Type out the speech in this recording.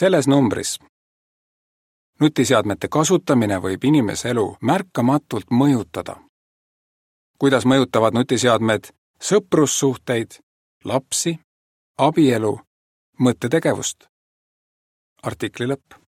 selles numbris nutiseadmete kasutamine võib inimese elu märkamatult mõjutada. kuidas mõjutavad nutiseadmed sõprussuhteid, lapsi, abielu, mõttetegevust? artikli lõpp